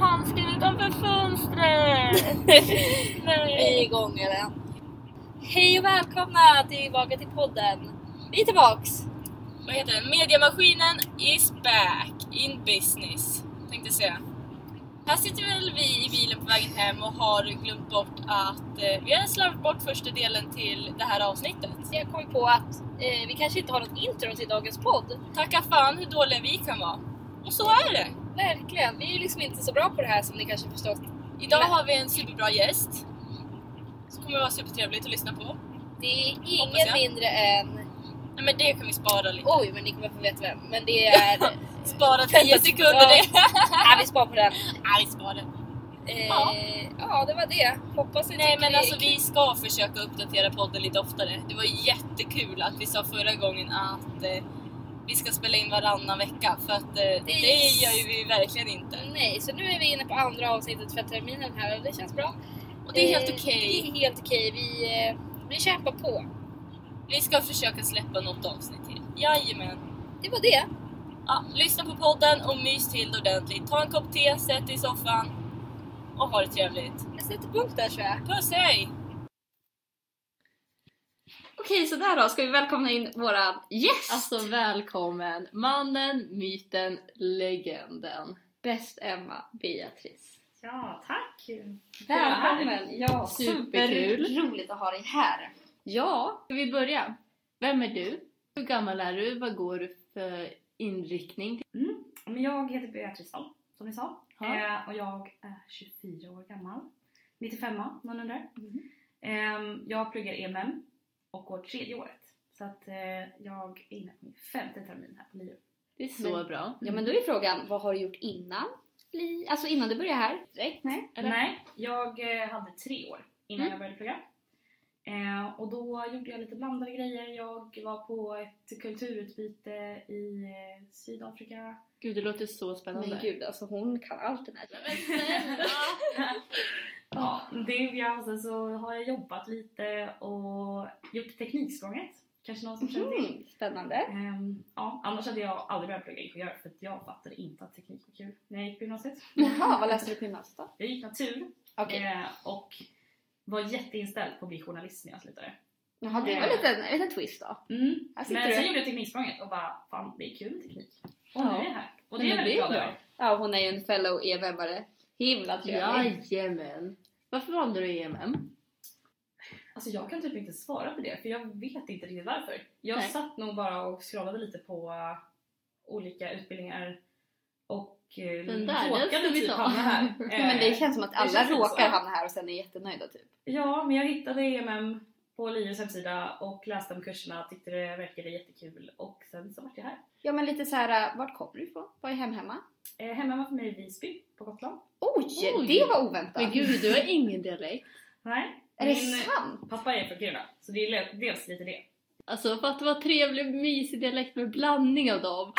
handsken utanför fönstret! Vi Nej. är igång eller? Hej och välkomna tillbaka till podden. Vi är tillbaks. Vad heter det? Mediamaskinen is back in business. Tänkte säga. Här sitter väl vi i bilen på vägen hem och har glömt bort att eh, vi har slarvat bort första delen till det här avsnittet. Jag kom på att eh, vi kanske inte har något intro till dagens podd. Tacka fan hur dåliga vi kan vara. Och så är det. Verkligen, vi är ju liksom inte så bra på det här som ni kanske förstått. Idag har vi en superbra gäst. Som kommer vara supertrevligt att lyssna på. Det är ingen mindre än... Nej men det kan vi spara lite. Oj, men ni kommer få veta vem. Men det är... Spara 10 sekunder Ja. det. Nej, vi sparar på den. Nej, vi sparar. Eh, Ja. ja. det var det. Hoppas ni Nej men alltså vi ska försöka uppdatera podden lite oftare. Det var jättekul att vi sa förra gången att eh, vi ska spela in varannan vecka för att eh, det, är- gör ju vi verkligen inte. Nej, så nu är vi inne på andra avsnittet för terminen här och det känns bra. Och det är helt Eh, okej. Det är helt okej. Vi, eh, vi kämpar på. Vi ska försöka släppa något avsnitt till. Jajamän. Det var det. Ja, lyssna på podden och mys till det ordentligt. Ta en kopp te, sätt dig i soffan och ha det trevligt. Jag sätter punkt där tror jag. Puss hej! Okej, så där då ska vi välkomna in våran gäst! Alltså välkommen! Mannen, myten, legenden. Bäst Emma Beatrice. Ja, tack! Välkommen! Ja, Superkul. superroligt att ha dig här. Ja, Ska vi börja? Vem är du? Hur gammal är du? Vad går du för inriktning? Mm. Men jag heter Beatrice Dahl, som ni sa. Ja. Eh, och jag är 24 år gammal. 95 någon undrar. Eh, jag pluggar EMM och går tredje året. Så att eh, jag är inne på min femte termin här på LiU. Det är så Men- bra. ja men då är frågan, vad har du gjort innan? Li- Alltså innan du började här? Direkt? Nej? Eller? Nej, jag eh, hade tre år innan Mm. jag började plugga. Eh, och då gjorde jag lite blandade grejer. Jag var på ett kulturutbyte i eh, Sydafrika. Gud, det låter så spännande. Men gud, alltså hon kan allt den här. Ja, det jag. Sen så har jag jobbat lite och gjort Tekniksprånget. Kanske någon som känner till? Mm, spännande. Ehm, ja, annars hade jag aldrig börjat plugga ingenjör för jag fattade inte att teknik var kul när jag gick på gymnasiet. Jaha, vad läste du på gymnasiet då? Jag gick natur Okej. eh, och var jätteinställd på att bli journalist när jag slutade. Jaha, det var en liten, en liten twist då. Mm. Men du. sen gjorde jag Tekniksprånget och bara fan det är kul med teknik. Och nu Ja. är jag här. Och det är jag väldigt är glad över. Ja, hon är ju en fellow EVM-are. Himla trevlig. Jajamän! Varför valde du EMM? Alltså jag kan typ inte svara på det för jag vet inte riktigt varför. Jag Nej. satt nog bara och scrollade lite på uh, olika utbildningar och Den där, den råkade typ hamna här. Men det känns som att alla lite råkar så. hamna här och sen är jättenöjda typ. Ja, men jag hittade EMM på LiUs hemsida och läste om kurserna, tyckte det verkade jättekul och sen så vart jag här. Ja men lite så här, vart kommer du ifrån? Vad är hem hemma? Eh, hemma var för mig i Visby på Gotland. Oj, Oj. det var oväntat! Men gud, du har ingen dialekt. Nej, är det sant? pappa är från Kiruna så det är dels lite det. Alltså för att det var trevlig, mysig dialekt med blandning av dem.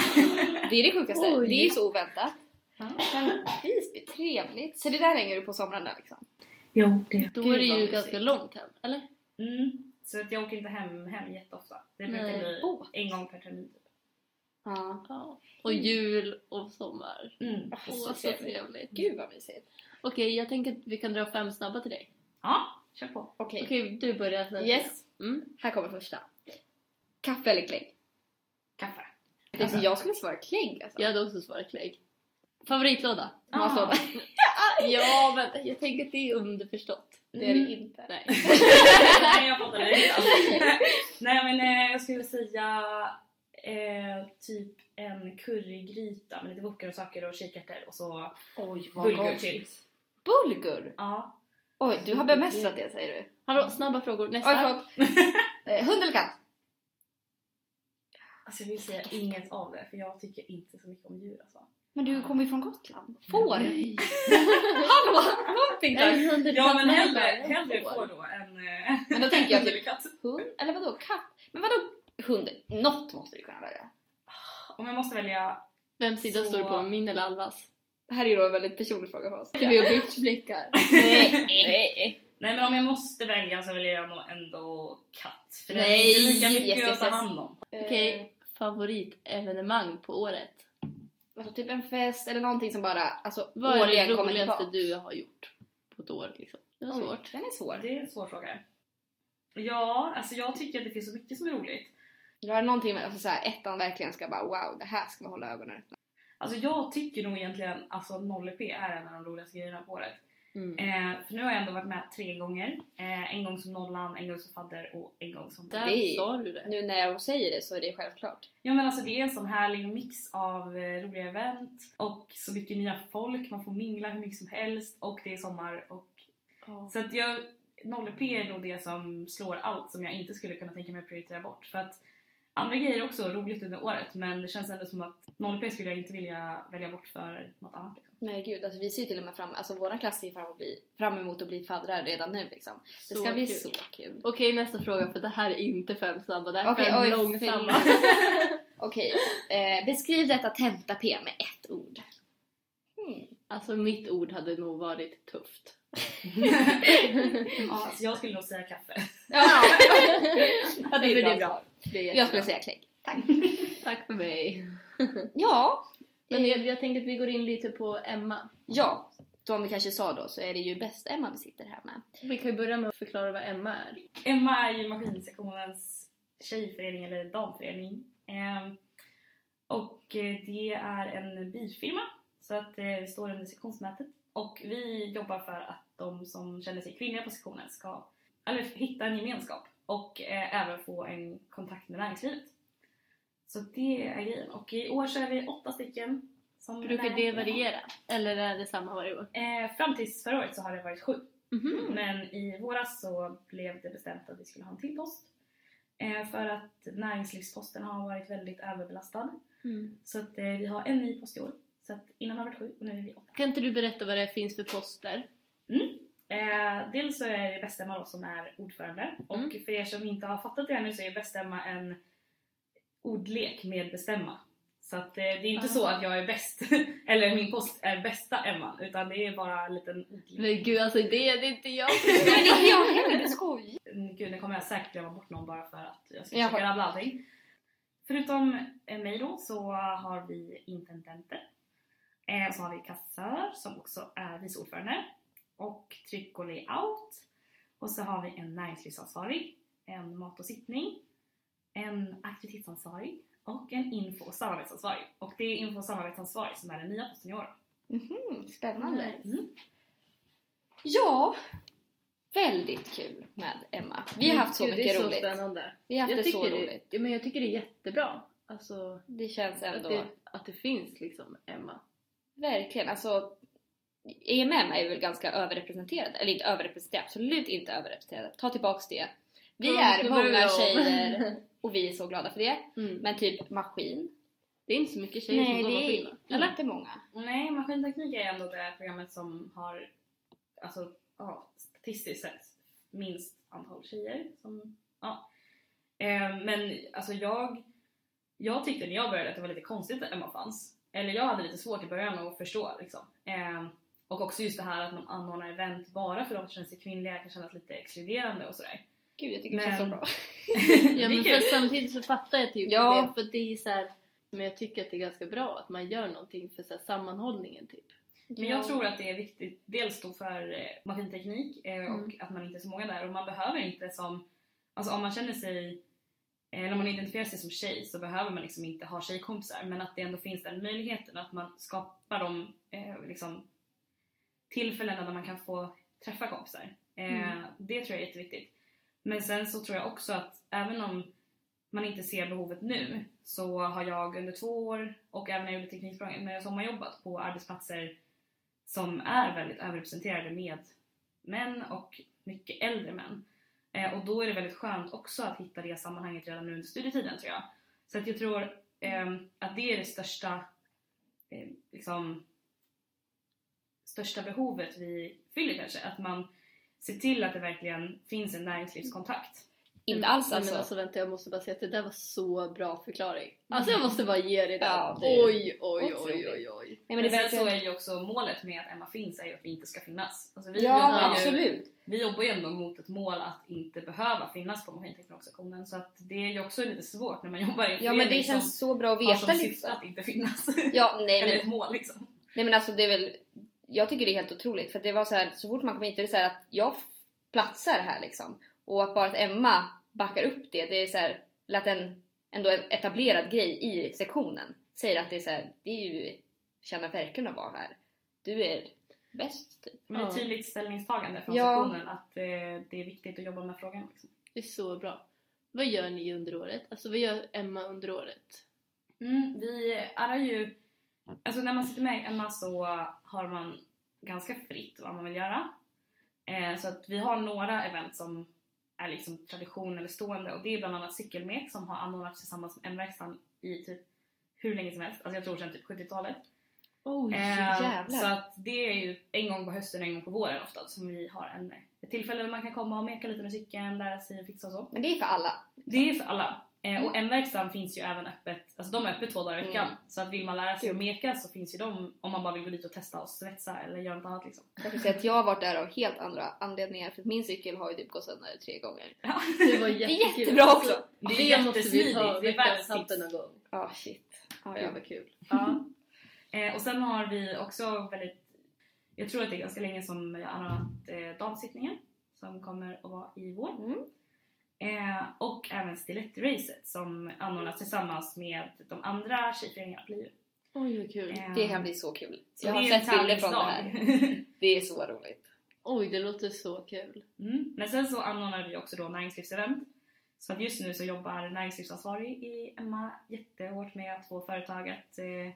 Det är det sjukaste, Oj. det är ju så oväntat. Ja. Men Visby, trevligt. Så det där hänger du på somrarna liksom? Jo, det. Då Gud, är det ju ganska långt hem, eller? Mm. Så att jag åker inte hem, hem jätteofta. Det brukar Nej. bli Båt. en gång per termin. Typ. Ja. Ja. Och jul och sommar. Mm. Åh, Åh, så trevligt. Gud vad mysigt. Okej, jag tänker att vi kan dra fem snabba till dig. Ja, kör på. Okej, Okej, du börjar sen. yes. Mm. Här kommer första. Kaffe eller klägg? Kaffe. Det är så jag skulle svara klägg alltså. Jag hade också svarat klägg. Favoritlåda? Matlåda. Ja, men jag tänker att det är underförstått. Det är det Mm. inte. Nej. Nej, jag fattar det. Nej, men eh, jag skulle säga eh, typ en currygryta med lite wokgrönsaker och kikärtor och så Oj bulgur till. Bulgur? Ja. Oj, du har bemästrat det säger du. Hallå, snabba frågor. Oj, Nästa. förlåt. Eh, Hund eller katt? Alltså jag vill säga inget av det för jag tycker inte så mycket om djur alltså. Men du kommer ju från Gotland. Får? Hallå! Någonting där. Ja men hellre, hellre får. då än eh, Men då tänker jag typ-. Hund? Eller vadå? Katt? Men vadå? Hund? Något måste du kunna välja. Om jag måste välja Vems sida Så- står du på? Min eller Alvas? Det här är ju då en väldigt personlig fråga för oss. Vi har bitchblickar. Nej, nej. Nej men om jag måste välja så väljer jag nog ändå katt. För Nej, det är inte lika mycket yes, yes, att ta yes. hand om. Okej, favoritevenemang på året? Alltså typ en fest eller någonting som bara alltså, Vad är det årligen kommer roligaste tillbaka. du har gjort på ett år liksom? Det var Oj, svårt. Den är svår. Det är en svår fråga. Ja, alltså jag tycker att det finns så mycket som är roligt. Du har någonting med alltså, så här, ettan verkligen ska bara wow, det här ska man hålla ögonen öppna. Alltså jag tycker nog egentligen alltså 0P är en av de roligaste grejerna på året. Mm. Eh, för nu har jag ändå varit med tre gånger. Eh, en gång som nollan, en gång som fadder och en gång som... Där Det sa du det. Nu när jag säger det så är det självklart. Ja men alltså det är en sån härlig mix av eh, roliga event och så mycket nya folk, man får mingla hur mycket som helst och det är sommar och... Så att jag... 0P är nog det som slår allt som jag inte skulle kunna tänka mig att prioritera bort. För att andra grejer är också roligt under året men det känns ändå som att 0P skulle jag inte vilja välja bort för något annat. Nej gud, alltså vi ser till och med fram, alltså våra klass ser fram, bli, fram emot att bli faddrar redan nu liksom. Det Så ska bli kul. så kul. Okej nästa fråga för det här är inte fem snabba, det här är fem oj, långsamma. Okej, eh, beskriv detta tenta-P med ett ord. Hmm. Alltså mitt ord hade nog varit tufft. Ja, så jag skulle nog säga kaffe. Ja, det, är bra. Det är jag skulle säga klägg. Tack. Tack för mig. Ja, Men jag, jag tänker att vi går in lite på Emma. ja. Som vi kanske sa då så är det ju bäst Emma vi sitter här med. Vi kan ju börja med att förklara vad Emma är. Emma är ju maskinsektionens tjejförening eller damförening. Ehm, och eh, det är en bilfirma så att eh, vi står under sektionsnätet och vi jobbar för att de som känner sig kvinnliga på sektionen ska eller, hitta en gemenskap och eh, även få en kontakt med näringslivet. Så det är grejen och i år så är vi åtta stycken. Som Brukar det variera? Eller är det samma varje år? Eh, fram tills förra året så har det varit sju. Mhm. Men i våras så blev det bestämt att vi skulle ha en till post. Eh, för att näringslivsposten har varit väldigt överbelastad. Mm. Så att eh, vi har en ny post i år. Så att innan har det varit sju och nu är vi åtta. Kan inte du berätta vad det finns för poster? Eh, dels så är det Bästämma då som är ordförande. Och Mm. för er som inte har fattat det ännu så är Bästämma en ordlek med bestämma. Så att eh, det är inte Ah. så att jag är bäst, eller min post är bästa Emma, utan det är bara en liten ordlek. Men gud alltså det är inte jag. Men inte jag heller, du skojar. Mm, Gud, nu kommer jag säkert glömma bort någon bara för att jag ska försöka rabbla allting. Förutom eh, mig då så har vi intendenter. Eh, så har vi kassör som också är vice ordförande. Och tryck och layout. Och så har vi en näringslivsansvarig, en mat och sittning, en aktivitetsansvarig och en info och samarbetsansvarig. Och det är info och samarbetsansvarig som är den nya posten i år. Mhm, spännande. Mm. Ja, väldigt kul med Emma. Vi har haft så Gud, mycket det är roligt. Så spännande. Vi har haft Jag det så det, roligt. ja, men jag tycker det är jättebra. Alltså Det känns att ändå det, att det finns liksom Emma. verkligen, alltså EMM är väl ganska överrepresenterade, eller inte överrepresenterade, absolut inte överrepresenterade. Ta tillbaks det. Vi är det många tjejer och vi är så glada för det. Mm. Men typ maskin, Det är inte så mycket tjejer som går maskin va? är inte många. Nej, maskinteknik är ändå det programmet som har alltså, ja, statistiskt sett minst antal tjejer. Som, ja. eh, men alltså jag, jag tyckte när jag började att det var lite konstigt att Emma fanns. Eller jag hade lite svårt i början att förstå liksom. Eh, och också just det här att man anordnar event bara för de som känner sig kvinnliga kan kännas lite exkluderande och sådär. Gud jag tycker det känns så Men- bra. Ja men för samtidigt så fattar jag typ Ja. det. För det är så här, men jag tycker att det är ganska bra att man gör någonting för så här, sammanhållningen typ. Men jag tror att det är viktigt, dels då för eh, maskinteknik eh, och Mm. att man inte är så många där och man behöver inte som, alltså om man känner sig, eh, eller om man identifierar sig som tjej så behöver man liksom inte ha tjejkompisar men att det ändå finns den möjligheten att man skapar de eh, liksom, tillfällena där man kan få träffa kompisar. Eh, Mm. Det tror jag är jätteviktigt. Men sen så tror jag också att även om man inte ser behovet nu så har jag under två år och även när jag gjorde Tekniksprånget när jag sommarjobbat på arbetsplatser som är väldigt överrepresenterade med män och mycket äldre män. Eh, och då är det väldigt skönt också att hitta det sammanhanget redan nu under studietiden tror jag. Så att jag tror eh, att det är det största eh, liksom, största behovet vi fyller kanske. Att man ser till att det verkligen finns en näringslivskontakt. inte Mm, alls alltså. Men alltså vänta, jag måste bara säga att det där var så bra förklaring. Alltså jag måste bara ge dig den. Ja, det är oj, oj, oj, oj, oj. Nej, men Men det sen verkligen- så är ju också målet med att Emma finns är ju att vi inte ska finnas. Alltså vi, Ja, jobbar ju, absolut. vi jobbar ju ändå mot ett mål att inte behöva finnas på maskinteknikorganisationen så att det är ju också lite svårt när man jobbar i en Ja men det känns som så bra att har veta som syfte liksom. att inte finnas. Ja, nej Eller men ett mål liksom. Nej men alltså det är väl, jag tycker det är helt otroligt för det var så här, så fort man kom hit det är så här att jag platsar här liksom. Och att bara att Emma backar upp det, det är så här, att en ändå etablerad grej i sektionen säger att det är så här, det är ju, känna verkligen att vara här. Du är bäst typ. Men ett tydligt ställningstagande från Ja. sektionen att eh, det är viktigt att jobba med frågan. Liksom. Det är så bra. Vad gör ni under året? Alltså vad gör Emma under året? Mm, vi är ju... Alltså när man sitter med Emma så har man ganska fritt vad man vill göra. Eh, så att vi har några event som är liksom tradition eller stående och det är bland annat cykelmek som har anordnats tillsammans med M-verkstan i typ hur länge som helst, alltså jag tror sedan typ 70-talet. Oj, Eh, så att det är ju en gång på hösten och en gång på våren ofta som vi har en, ett tillfälle där man kan komma och meka lite med cykeln, lära sig fixa och så. Men det är för alla. Det är för alla. Eh, och M-verkstan finns ju även öppet, alltså de är öppet två dagar i veckan. Mm. Så att vill man lära sig att meka så finns ju de om man bara vill gå dit och testa och svetsa eller göra något annat liksom. Jag kan säga att jag har varit där av helt andra anledningar för att min cykel har ju typ gått sönder tre gånger. Det var jättekul. jättebra också! Det är jättesmidigt, det är samtal tips. någon gång. Ja shit. Ja, Det ja. var kul. Ja. Eh, och sen har vi också väldigt, jag tror att det är ganska länge som jag har anordnat eh, damsittningen som kommer att vara i vår. Mm. Eh, och även stilettracet som anordnas tillsammans med de andra tjejföreningarna på Liu. Oj vad kul. Eh, Det kan bli så kul. så Jag har det är en sett bilder från det här. Det är så roligt. Oj det låter så kul. Mm. Men sen så anordnar vi också då näringslivsevent. Så att just nu så jobbar näringslivsansvarig i Emma jättehårt med att få företag att eh,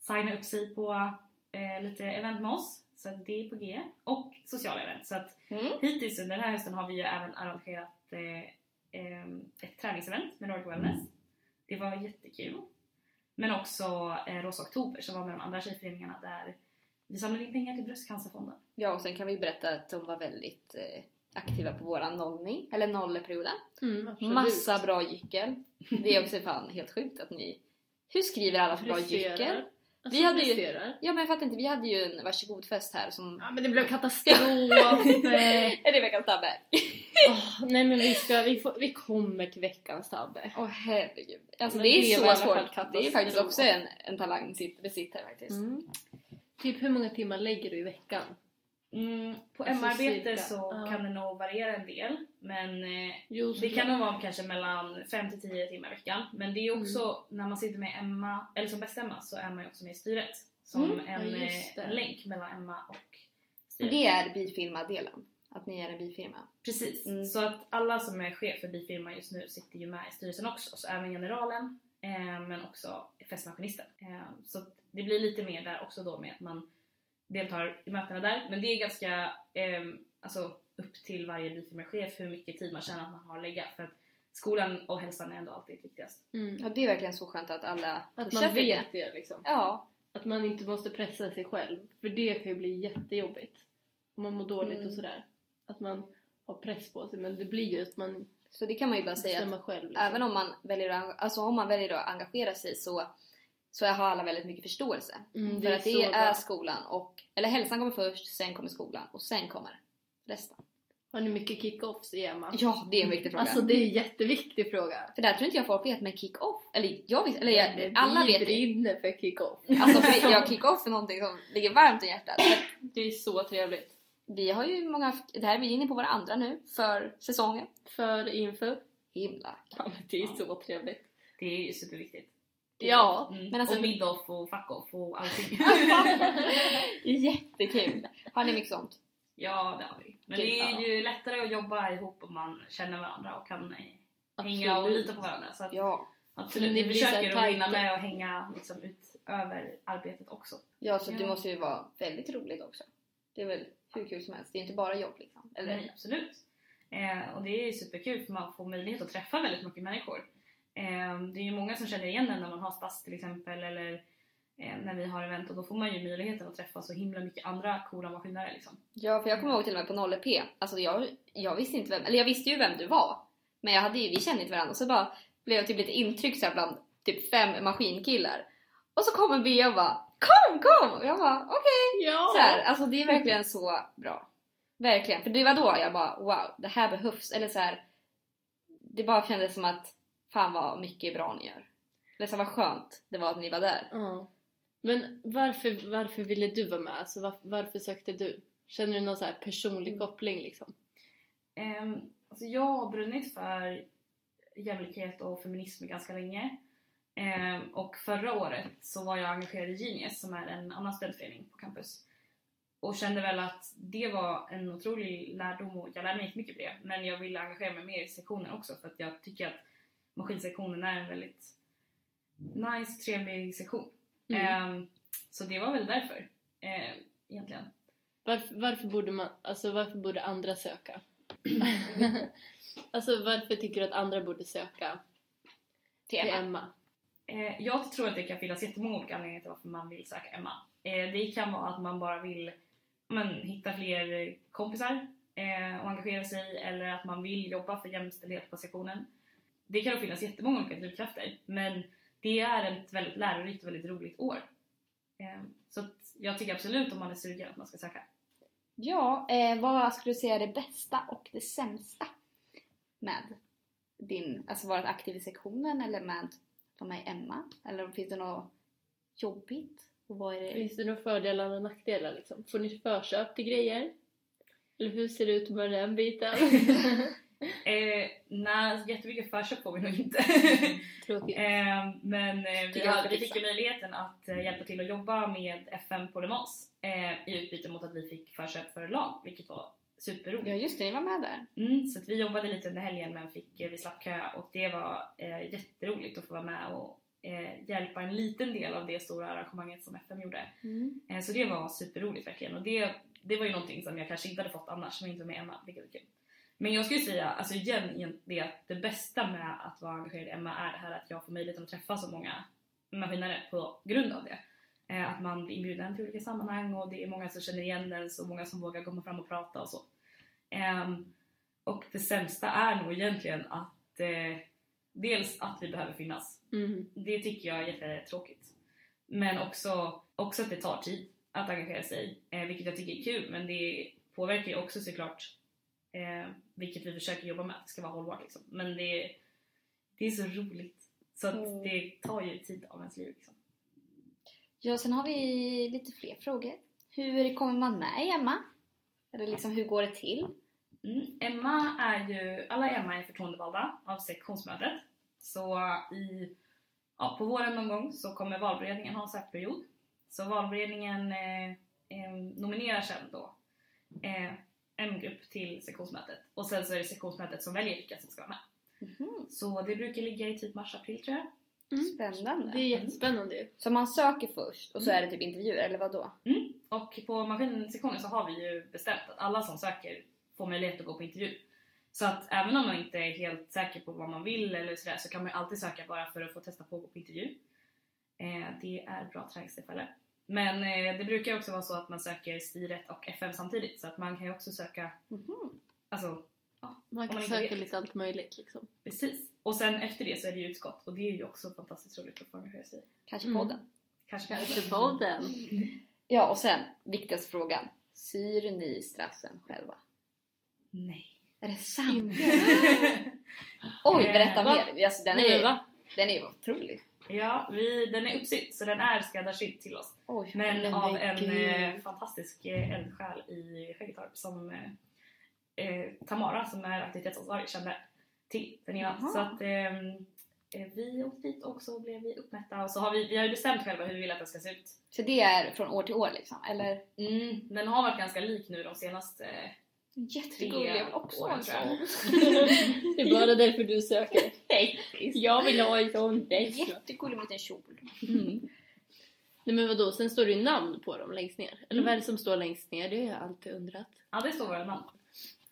signa upp sig på eh, lite event med oss. Så att det är på G. Och sociala event. Så att Mm. hittills under den här hösten har vi ju även arrangerat eh, eh, ett träningsevent med Nordic Wellness. Det var jättekul. Men också eh, Rosa Oktober som var med de andra tjejföreningarna där vi samlade in pengar till Bröstcancerfonden. Ja och sen kan vi berätta att de var väldigt eh, aktiva på våran nollning, eller nolleperioden. Mm. Massa bra gyckel. Det är också fan helt sjukt att ni... Hur skriver alla så bra gyckel? Alltså, Vi hade ju-. Ja men jag fattar inte, vi hade ju en varsågodfest här som... Ja men det blev katastrof. Är det veckans tabbe? Åh, nej men vi, ska, vi, får, vi kommer till veckans tabbe. Åh herregud. Alltså Men det är det så svårt. Det är faktiskt också en, en talang sitt besitter faktiskt. Mm. Typ hur många timmar lägger du i veckan? Mm, på Alltså cirka, så ja. kan det nog variera en del. Men eh, Jo, det kan nog vara kanske mellan 5 till 10 timmar i veckan. Men det är också Mm. när man sitter med Emma, eller som bäst Emma, så är man ju också med i styret. Som Mm, en, ja, eh, det. en länk mellan Emma och styret. Det är bifirma-delen. Att ni är en bifirma. Precis. Mm. Så att alla som är chef för bifirma just nu sitter ju med i styrelsen också. Så även generalen, eh, men också festmaskinisten. Eh, så att det blir lite mer där också då med att man deltar i mötena där. Men det är ganska eh, alltså, upp till varje bifirmachef hur mycket tid man känner att man har att lägga. För att skolan och hälsan är ändå alltid viktigast. Mm. Ja, det är verkligen så skönt att alla Att man vet det liksom. Ja. Att man inte måste pressa sig själv. För det kan ju bli jättejobbigt. Om man mår dåligt Mm. och sådär. Att man har press på sig. Men det blir ju att man Så det kan man ju bara säga att själv. Liksom. även om man väljer att, alltså om man väljer att engagera sig så, så har alla väldigt mycket förståelse. Mm, för att det är bra. skolan och, eller hälsan kommer först, sen kommer skolan och sen kommer resten. Har ni mycket kick-offs i Emma? Ja, det är en viktig fråga. Alltså det är en jätteviktig fråga. För där tror inte jag folk vet med kick-off. Eller jag vet, eller jag, Det alla vi vet det. brinner för kick-off. Alltså för jag kick-off är någonting som ligger varmt om hjärtat. Det är så trevligt. Vi har ju många, det här är vi inne på våra andra nu för säsongen. För info. Himla Ja men det är så trevligt. Det är ju superviktigt. Ja. Mm. Men alltså- och mid-off och fuck-off och allting. Jättekul! Har ni mycket sånt? ja, det har vi. Men Gud, det är ja. ju lättare att jobba ihop om man känner varandra och kan eh, hänga och Absolut. lita på varandra. Så att, Ja. absolut, Ni vi blir så här försöker att hinna med och hänga liksom, utöver arbetet också. Ja, så det Ja. måste ju vara väldigt roligt också. Det är väl hur kul som helst. Det är inte bara jobb liksom. Eller? Nej, absolut. Eh, och det är ju superkul för man får möjlighet att träffa väldigt mycket människor. Eh, det är ju många som känner igen en när man har spass till exempel eller eh, när vi har event och då får man ju möjligheten att träffa så himla mycket andra coola maskinare liksom. Ja, för jag kommer ihåg till och med på 0 p Alltså jag, jag visste inte vem, eller jag visste ju vem du var. Men jag hade ju, vi kände inte varandra så bara blev jag typ lite intryckt så bland typ fem maskinkillar. Och så kommer Bea och bara Kom, kom! Och jag bara okej. Ja! Så här, alltså det är verkligen så bra. Verkligen. För det var då jag bara wow, det här behövs. Eller så här, det bara kändes som att fan vad mycket bra ni gör. Eller så vad skönt det var att ni var där. Ja. Men varför, varför ville du vara med? Alltså, var, varför sökte du? Känner du någon så här personlig koppling liksom? Um, alltså jag har brunnit för jämlikhet och feminism ganska länge. Ehm, och förra året så var jag engagerad i Genius som är en annan studentförening på campus. Och kände väl att det var en otrolig lärdom och jag lärde mig mycket på det. Men jag ville engagera mig mer i sektionen också för att jag tycker att maskinsektionen är en väldigt nice, trevlig sektion. Mm. Ehm, så det var väl därför ehm, egentligen. Varför, varför, borde man, alltså, varför borde andra söka? alltså varför tycker du att andra borde söka till. Emma? Eh, jag tror att det kan finnas jättemånga olika anledningar till varför man vill söka Emma. Eh, det kan vara att man bara vill men, hitta fler kompisar eh, och engagera sig eller att man vill jobba för jämställdhet på sektionen. Det kan finnas jättemånga olika drivkrafter men det är ett väldigt lärorikt och väldigt roligt år. Eh, så att jag tycker absolut om man är sugen att man ska söka. Ja, eh, vad skulle du säga är det bästa och det sämsta med din, alltså varit aktiv i sektionen eller med vara med Emma? Eller finns det något jobbigt? Och vad är det? Finns det några fördelar och nackdelar liksom? Får ni förköp till grejer? Eller hur ser det ut med den biten? Eh, nej, jättemycket förköp får vi nog inte. Tråkigt. Eh, men eh, vi, ska vi fick ju möjligheten att eh, hjälpa till att jobba med FM på Le Mans eh, i utbyte mot att vi fick förköp för lag, vilket var superroligt. Ja just det, ni var med där. Mm, så vi jobbade lite under helgen men fick, eh, vi slapp kö och det var eh, jätteroligt att få vara med och eh, hjälpa en liten del av det stora arrangemanget som FM gjorde. Eh, så det var superroligt verkligen och det, det var ju någonting som jag kanske inte hade fått annars som jag inte var med Emma, vilket var kul. Men jag skulle säga, alltså igen, det att det bästa med att vara engagerad i Emma är det här att jag får möjligheten att träffa så många maskinare på grund av det. Eh, att man blir inbjuden till olika sammanhang och det är många som känner igen en och många som vågar komma fram och prata och så. Ehm, och det sämsta är nog egentligen att eh, dels att vi behöver finnas. Mm. Det tycker jag är jättetråkigt. Men också, också att det tar tid att engagera sig, eh, vilket jag tycker är kul men det påverkar ju också såklart eh, vilket vi försöker jobba med, att det ska vara hållbart liksom. Men det, det är så roligt så att Mm. det tar ju tid av ens liv liksom. Ja, sen har vi lite fler frågor. Hur kommer man med i Emma? Eller liksom hur går det till? Mm. Emma är ju, alla Emma är förtroendevalda av sektionsmötet. Så i, ja, på våren någon gång så kommer valberedningen ha en sökperiod. Så valberedningen eh, eh, nominerar sen då eh, en grupp till sektionsmötet. Och sen så är det sektionsmötet som väljer vilka som ska vara med. Mhm, Så det brukar ligga i typ mars-april tror jag. Spännande. Det är jättespännande ju. Så man söker först och så är det typ intervjuer, eller vad då? Mm. Och på maskinsektionen så har vi ju bestämt att alla som söker får möjlighet att gå på intervju. Så att även om man inte är helt säker på vad man vill eller sådär så kan man ju alltid söka bara för att få testa på att gå på intervju. Eh, det är bra träningstillfälle. Men eh, det brukar också vara så att man söker styret och FM samtidigt så att man kan ju också söka, Mhm. alltså Man man kan inte söka lite allt möjligt liksom. precis. Och sen efter det så är det ju utskott och det är ju också fantastiskt roligt att få engagera sig i. Kanske Mm. podden. Kanske Kanske podden. Ja, och sen viktigaste frågan. Syr ni strassen själva? Nej. Är det sant? Oj, Eh, berätta va? mer. Alltså, den, Nej är, va? den är ju otrolig. Ja, vi, den är uppsydd så den är skräddarsydd till oss. Oj. Men av en eh, fantastisk eh, eldsjäl i Skäggetorp som eh, eh, Tamara som är aktivitetsansvarig kände till den. Jaha. Så att ehm, eh, vi åkte dit och så blev vi uppmätta och så har vi, vi har ju bestämt själva hur vi vill att den ska se ut. Så det är från år till år liksom? Eller? Mm, den har varit ganska lik nu de senaste Jättegullig. Jag vill också ha en sån. Det är bara därför du söker. Jag vill ha en sån. Jättegullig liten kjol. Mm. Nej men vadå, sen står det ju namn på dem längst ner. Eller Mm. vad är det som står längst ner? Det har jag alltid undrat. Ja, det står våra namn.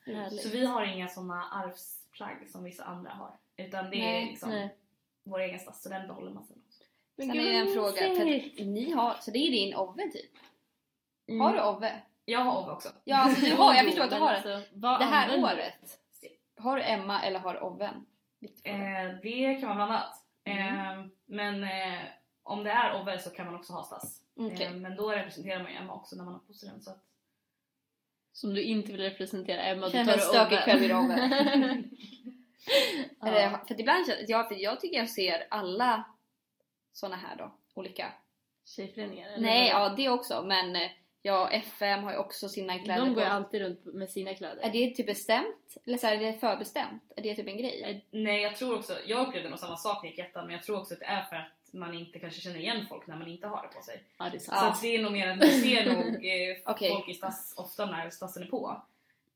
Härligt. Så vi har inga såna arvsplagg som vissa andra har. Utan det är Nej, liksom nej. vår egen stads, så den behåller man sen. Men Sen gud, är det en fråga. För ni har, så det är din Ove typ? Mm. Har du Ove? Jag har Ove också. Ja, alltså du har, jag förstår att du har det. alltså, Det här året har du Emma eller har du Oven? Eh, det kan vara blandat. Mm. Eh, men eh, om det är Ove så kan man också ha Stas. Okej. Eh, men då representerar man ju Emma också när man har på sig den. Så att, Som du inte vill representera Emma, Känner tar du stökig själv i. Eller, ja. för att ibland känner jag, för jag tycker jag ser alla såna här då, olika. Tjejföreningar? Nej, ja det också men eh, ja, FM har ju också sina kläder De går ju alltid runt med sina kläder. Är det typ bestämt? Eller så här, är det förbestämt? Är det typ en grej? Nej. nej jag tror också, jag upplevde nog samma sak när jag gick ettan men jag tror också att det är för att man inte kanske känner igen folk när man inte har det på sig. Ja, det är sant. Så att det är nog mer att man ser nog eh, Okej. folk i stass ofta när stassen är på.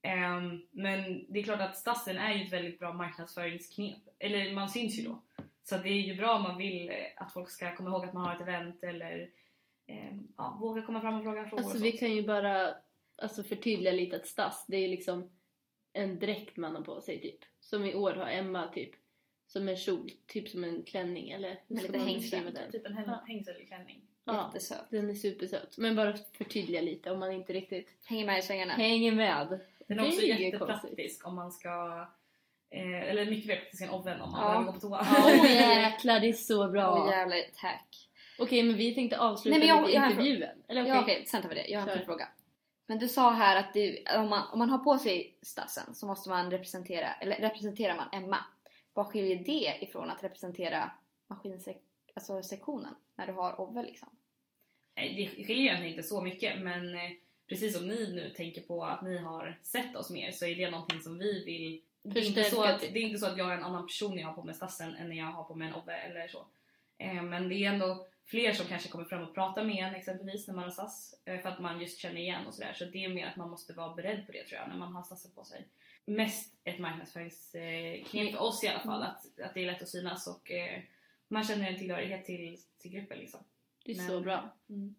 Ehm, men det är klart att stassen är ju ett väldigt bra marknadsföringsknep. Eller man syns ju då. Så det är ju bra om man vill eh, att folk ska komma ihåg att man har ett event eller ehm, ja, våga komma fram och fråga frågor Alltså vi kan ju bara alltså, förtydliga lite att stass, det är liksom en dräkt man har på sig typ. Som i år har Emma typ som en kjol, typ som en klänning eller hur ska man beskriva den? Typ en Ja. häng- hängselklänning. Ja, Jättesöt. den är supersöt. Men bara förtydliga lite om man inte riktigt Hänger med i svängarna. hänger med. Den är också ju jättepraktisk om man ska eh, eller mycket mer praktisk än oven om man Ja. behöver gå på toa. Åh oh, jäklar, det är så bra! Åh jävlar, ett hack. Okej, men vi tänkte avsluta Nej, men jag- jag en intervjun. Eller okej. Ja okej, sen tar vi det. Jag har en Kör. till fråga. Men du sa här att det, om, man, om man har på sig stassen så måste man representera, eller representerar man Emma. Vad skiljer det ifrån att representera maskinsektionen alltså när du har Ove liksom? Nej, det skiljer egentligen inte så mycket men eh, precis som ni nu tänker på att ni har sett oss mer så är det någonting som vi vill det är, inte så att, det är inte så att jag är en annan person när jag har på mig stassen än när jag har på mig en obbe eller så. Eh, men det är ändå fler som kanske kommer fram och pratar med en exempelvis när man har stass eh, för att man just känner igen och sådär. Så det är mer att man måste vara beredd på det tror jag när man har stassen på sig. Mest ett marknadsföringsknep för oss i alla fall att, att det är lätt att synas och eh, man känner en tillhörighet till, till gruppen liksom. Det är Men- så bra. Mm.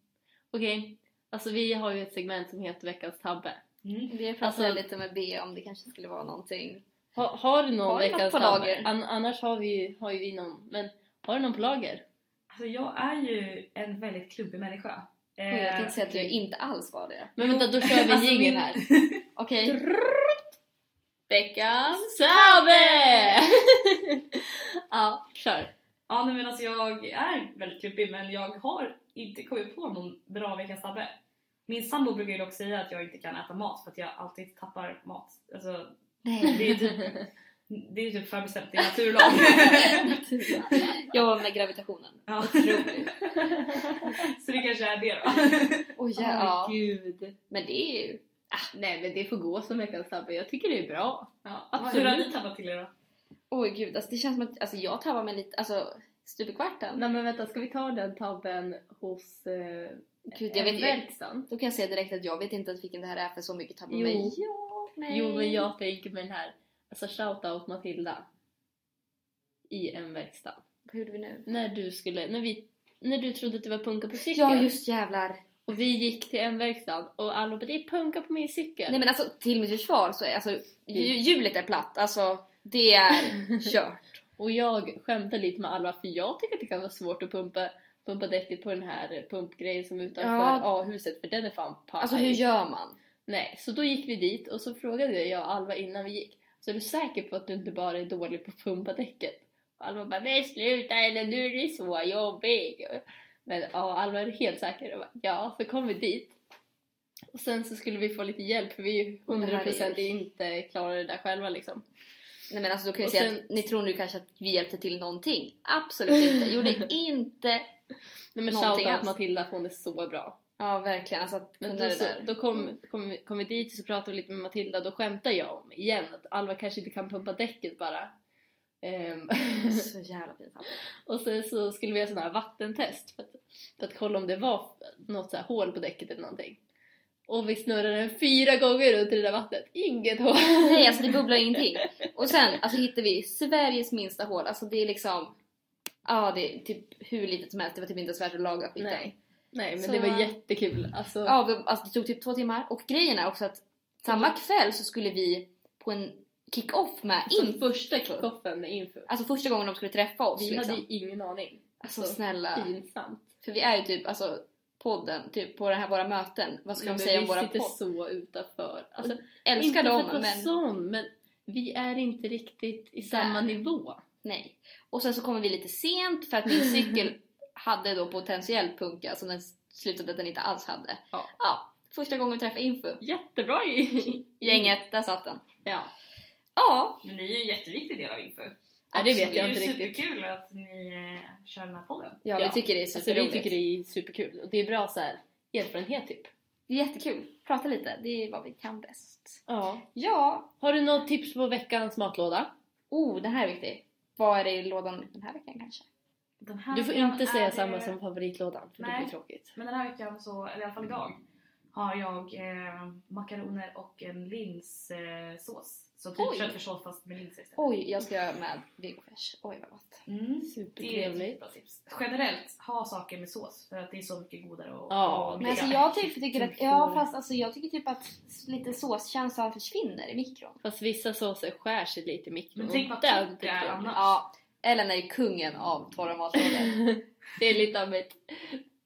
Okej, alltså vi har ju ett segment som heter veckans tabbe. Mm. Vi pratade Alltså- lite med B om det kanske skulle vara någonting. Ha, har du någon Har veckans på tabbe? lager? An, annars har vi, har ju vi någon. Men har du någon på lager? Alltså jag är ju en väldigt klumpig människa. Och jag tänkte säga att du okej. inte alls var det. Men vänta, då kör vi Alltså, jingel min- här. Okej. Veckans Tabbe! ja, kör. Ja nej, men alltså jag är väldigt klumpig men jag har inte kommit på någon bra veckans tabbe. Min sambo brukar ju dock säga att jag inte kan äta mat för att jag alltid tappar mat. Alltså Nej. det är typ, det är typ förbestämt, det är naturlag. Jag var med gravitationen. ja. Otroligt. Så det kanske är det då. Åh ja. gud. Men det är ju... Nej men det får gå som veckans tabbe. Jag tycker det är bra. Ja. Absolut. Hur har ni tappat till er då? Oj gud, alltså det känns som att alltså, jag tappar mig lite, alltså stup i kvarten. Nej men vänta, ska vi ta den tabben hos eh, Gud, jag vet verkstaden? Då kan jag säga direkt att jag vet inte vilken det här är för så mycket tabbar Jo. mig. Ja, nej. Jo men jag tänker med den här, alltså shoutout Matilda. I en verkstad. Vad gjorde vi nu? När du skulle, när vi, när du trodde att det var punka på cykel. Ja just jävlar. Och vi gick till en verkstad och alla bara det är punka på min cykel. Nej men alltså till mitt försvar så är alltså hj- hjulet är platt. Alltså det är kört. Och jag skämtade lite med Alva för jag tycker att det kan vara svårt att pumpa, pumpa däcket på den här pumpgrejen som är utanför Ja. A-huset för den är fan paj. Alltså hur gör man? Nej, så då gick vi dit och så frågade jag Alva innan vi gick Så är du säker på att du inte bara är dålig på att pumpa däcket? Och Alva bara nej sluta eller nu är det så jobbigt. Men ja, Alva är helt säker. Jag bara, ja, så kom vi dit. Och sen så skulle vi få lite hjälp för vi är ju Det här är- 100% inte klarar det där själva liksom. Nej men alltså då kan jag säga sen- att ni tror nu kanske att vi hjälpte till någonting. Absolut inte. Gjorde inte. Nej men shoutout alls. Matilda för hon är så bra. Ja verkligen alltså att Men då, så, då kom, kom, vi- kom vi dit och så pratade vi lite med Matilda då skämtade jag om igen att Alva kanske inte kan pumpa däcket bara. Ehm, Så jävla pinsamt. och sen så skulle vi göra sån här vattentest för att, för att kolla om det var något så här hål på däcket eller någonting. Och vi snurrade den fyra gånger runt i det där vattnet. Inget hål! Nej alltså det bubblar ingenting. Och sen alltså hittar vi Sveriges minsta hål. Alltså det är liksom Ja det är typ hur litet som helst. Det var typ inte ens värt att laga skiten. Nej. Nej men Så- det var jättekul. Alltså, Ja vi, alltså det tog typ två timmar. Och grejen är också att samma kväll så skulle vi på en kick-off med så info. första kickoffen med info. Alltså första gången de skulle träffa oss Vi liksom. hade ju ingen aning. Alltså snälla. Pinsamt. För vi är ju typ alltså podden, typ på det här våra möten. Vad ska de säga om vi våra sitter podd? så utanför. Alltså, Älskar inte dem men sån, men vi är inte riktigt i Där. samma nivå. Nej. Och sen så kommer vi lite sent för att min cykel hade då potentiell punka som den slutade att den inte alls hade. Ja. ja första gången vi träffade Info. Jättebra i Gänget, där satt den. Ja. Ja, Men ni är ju en jätteviktig del av Info. ja, det vet Det jag är inte ju riktigt. superkul att ni eh, kör den här podden. ja, Ja. vi tycker det är Alltså, vi superroligt. tycker det är superkul och det är bra så här, erfarenhet typ. Det är jättekul. Prata lite, det är vad vi kan bäst. Ja. Ja, Har du något tips på veckans matlåda? oh den här är viktig. Vad är det i lådan den här veckan kanske? Den här Du får veckan inte är säga det- samma som favoritlådan för det Nej. blir tråkigt. Men den här veckan, så, eller i alla fall idag, har jag eh, makaroner och en linssås. Eh, sås. Så typ Oj. köttfärssås fast med linser istället. Oj, jag ska göra med vegofresh. Oj vad gott. Mm. Det är ett Supertrevligt. bra tips. Generellt, ha saker med sås för att det är så mycket godare och, Ja, och Men alltså jag typ tycker att, ja fast alltså jag tycker typ att lite såskänslan försvinner i mikron. Fast vissa såser skär sig lite i mikron. Men tänk vad det är annars. Ja, Ellen är ju kungen av torra matlådor. Det är lite av ett...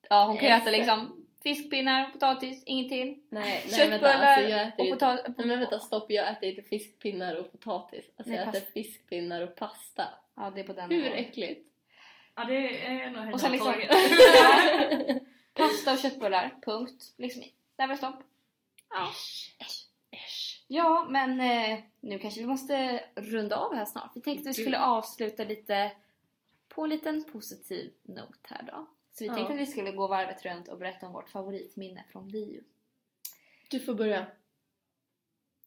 Ja, hon kan ju äta liksom fiskpinnar, potatis, inget till. Nej, nej vänta. Köttbullar Alltså, jag äter och ju... potatis. Nej men vänta stopp, jag äter inte fiskpinnar och potatis. Alltså Nej, jag äter fiskpinnar och pasta. Ja, det är på den Hur nivån. äckligt? Ja, det är nog höjden Och sen liksom-. Pasta och köttbullar, punkt. Liksom, där var stopp. Ja. Äsch. Äsch. Ja, men eh, nu kanske vi måste runda av här snart. Vi tänkte att vi skulle avsluta lite på en liten positiv not här då. Så vi Ja. tänkte att vi skulle gå varvet runt och berätta om vårt favoritminne från Rio. Du får börja.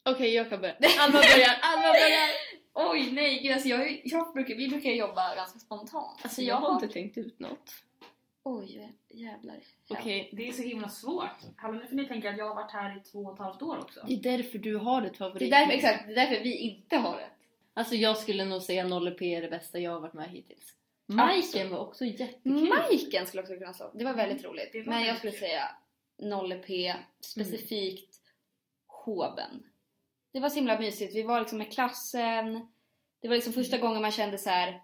Okej, jag kan börja. Alma börjar, Alma börjar! Oj, nej gud alltså jag, jag brukar, vi brukar jobba ganska spontant. Alltså jag har inte tänkt ut något. Oj, jävlar. Okej, Det är så himla svårt. Hallå, nu får ni tänka att jag har varit här i två och ett halvt år också. det är därför du har ett Det favorit. är därför, exakt, det är därför vi inte har det. Alltså jag skulle nog säga 0P är det bästa jag har varit med hittills. Majken var också jättekul. Majken skulle också kunna stå. Det var väldigt roligt. Var Men jag skulle säga 0P, specifikt Hoben. Det var så himla mysigt. Vi var liksom med klassen. Det var liksom första gången man kände så här: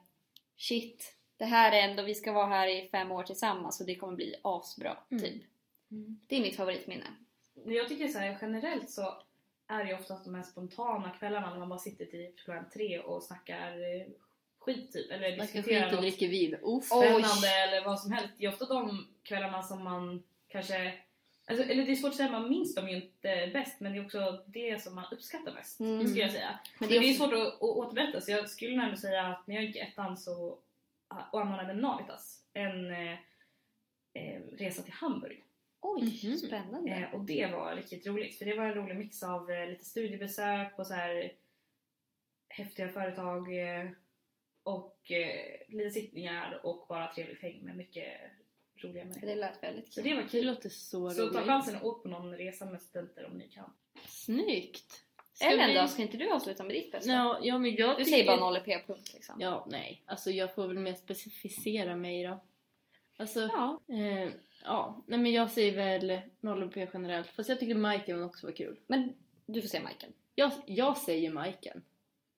shit, det här är ändå, vi ska vara här i fem år tillsammans och det kommer bli asbra. Mm. Typ. Det är mitt favoritminne. Jag tycker så här, generellt så är det ju oftast de här spontana kvällarna när man bara sitter till klockan tre och snackar skit typ. Eller och något dricka vin. Uff. spännande eller vad som helst. Det är ofta de kvällarna som man kanske... Alltså, eller det är svårt att säga, man minns dem ju inte bäst men det är också det som man uppskattar mest. Mm. Det skulle jag säga. Men Men det är det är svårt att, att återberätta så jag skulle nog ändå säga att när jag gick i ettan så och anordnade Navitas en eh, eh, resa till Hamburg. Oj, Mhm. spännande. Eh, och det var riktigt roligt för det var en rolig mix av eh, lite studiebesök på så här häftiga företag eh, och eh, lite sittningar och bara trevligt häng med mycket roliga människor. Det lät väldigt Så kul. det var Det kul. låter så, Så ta roligt. chansen och åk på någon resa med studenter om ni kan. Snyggt! Ska Ellen vi- då, ska inte du avsluta med ditt bästa? Ja, ja men jag Du tycker... säger bara 0P punkt liksom. Ja, nej. Alltså jag får väl mer specificera mig då. Alltså, Ja. eh, ja. Nej men jag säger väl 0P generellt. Fast jag tycker Majken också var kul. Men du får säga Majken. Jag, jag säger Majken.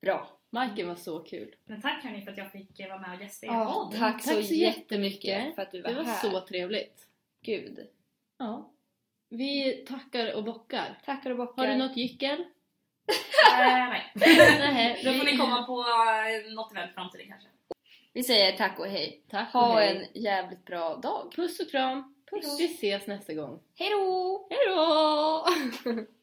Bra. Majken var så kul. Men tack hörni för att jag fick eh, vara med och gästa er Ja, podd. tack, Tack så så jättemycket för att du var, Det var här. så trevligt. Gud. Ja. Vi tackar och bockar. Tackar och bockar. Har du något gyckel? Eh, nej. Nej. Då får ni komma på eh, något event fram till det kanske. Vi säger tack och hej. Tack och Ha hej. en jävligt bra dag. Puss och kram. Puss. Vi ses nästa gång. Hej då! Hej då!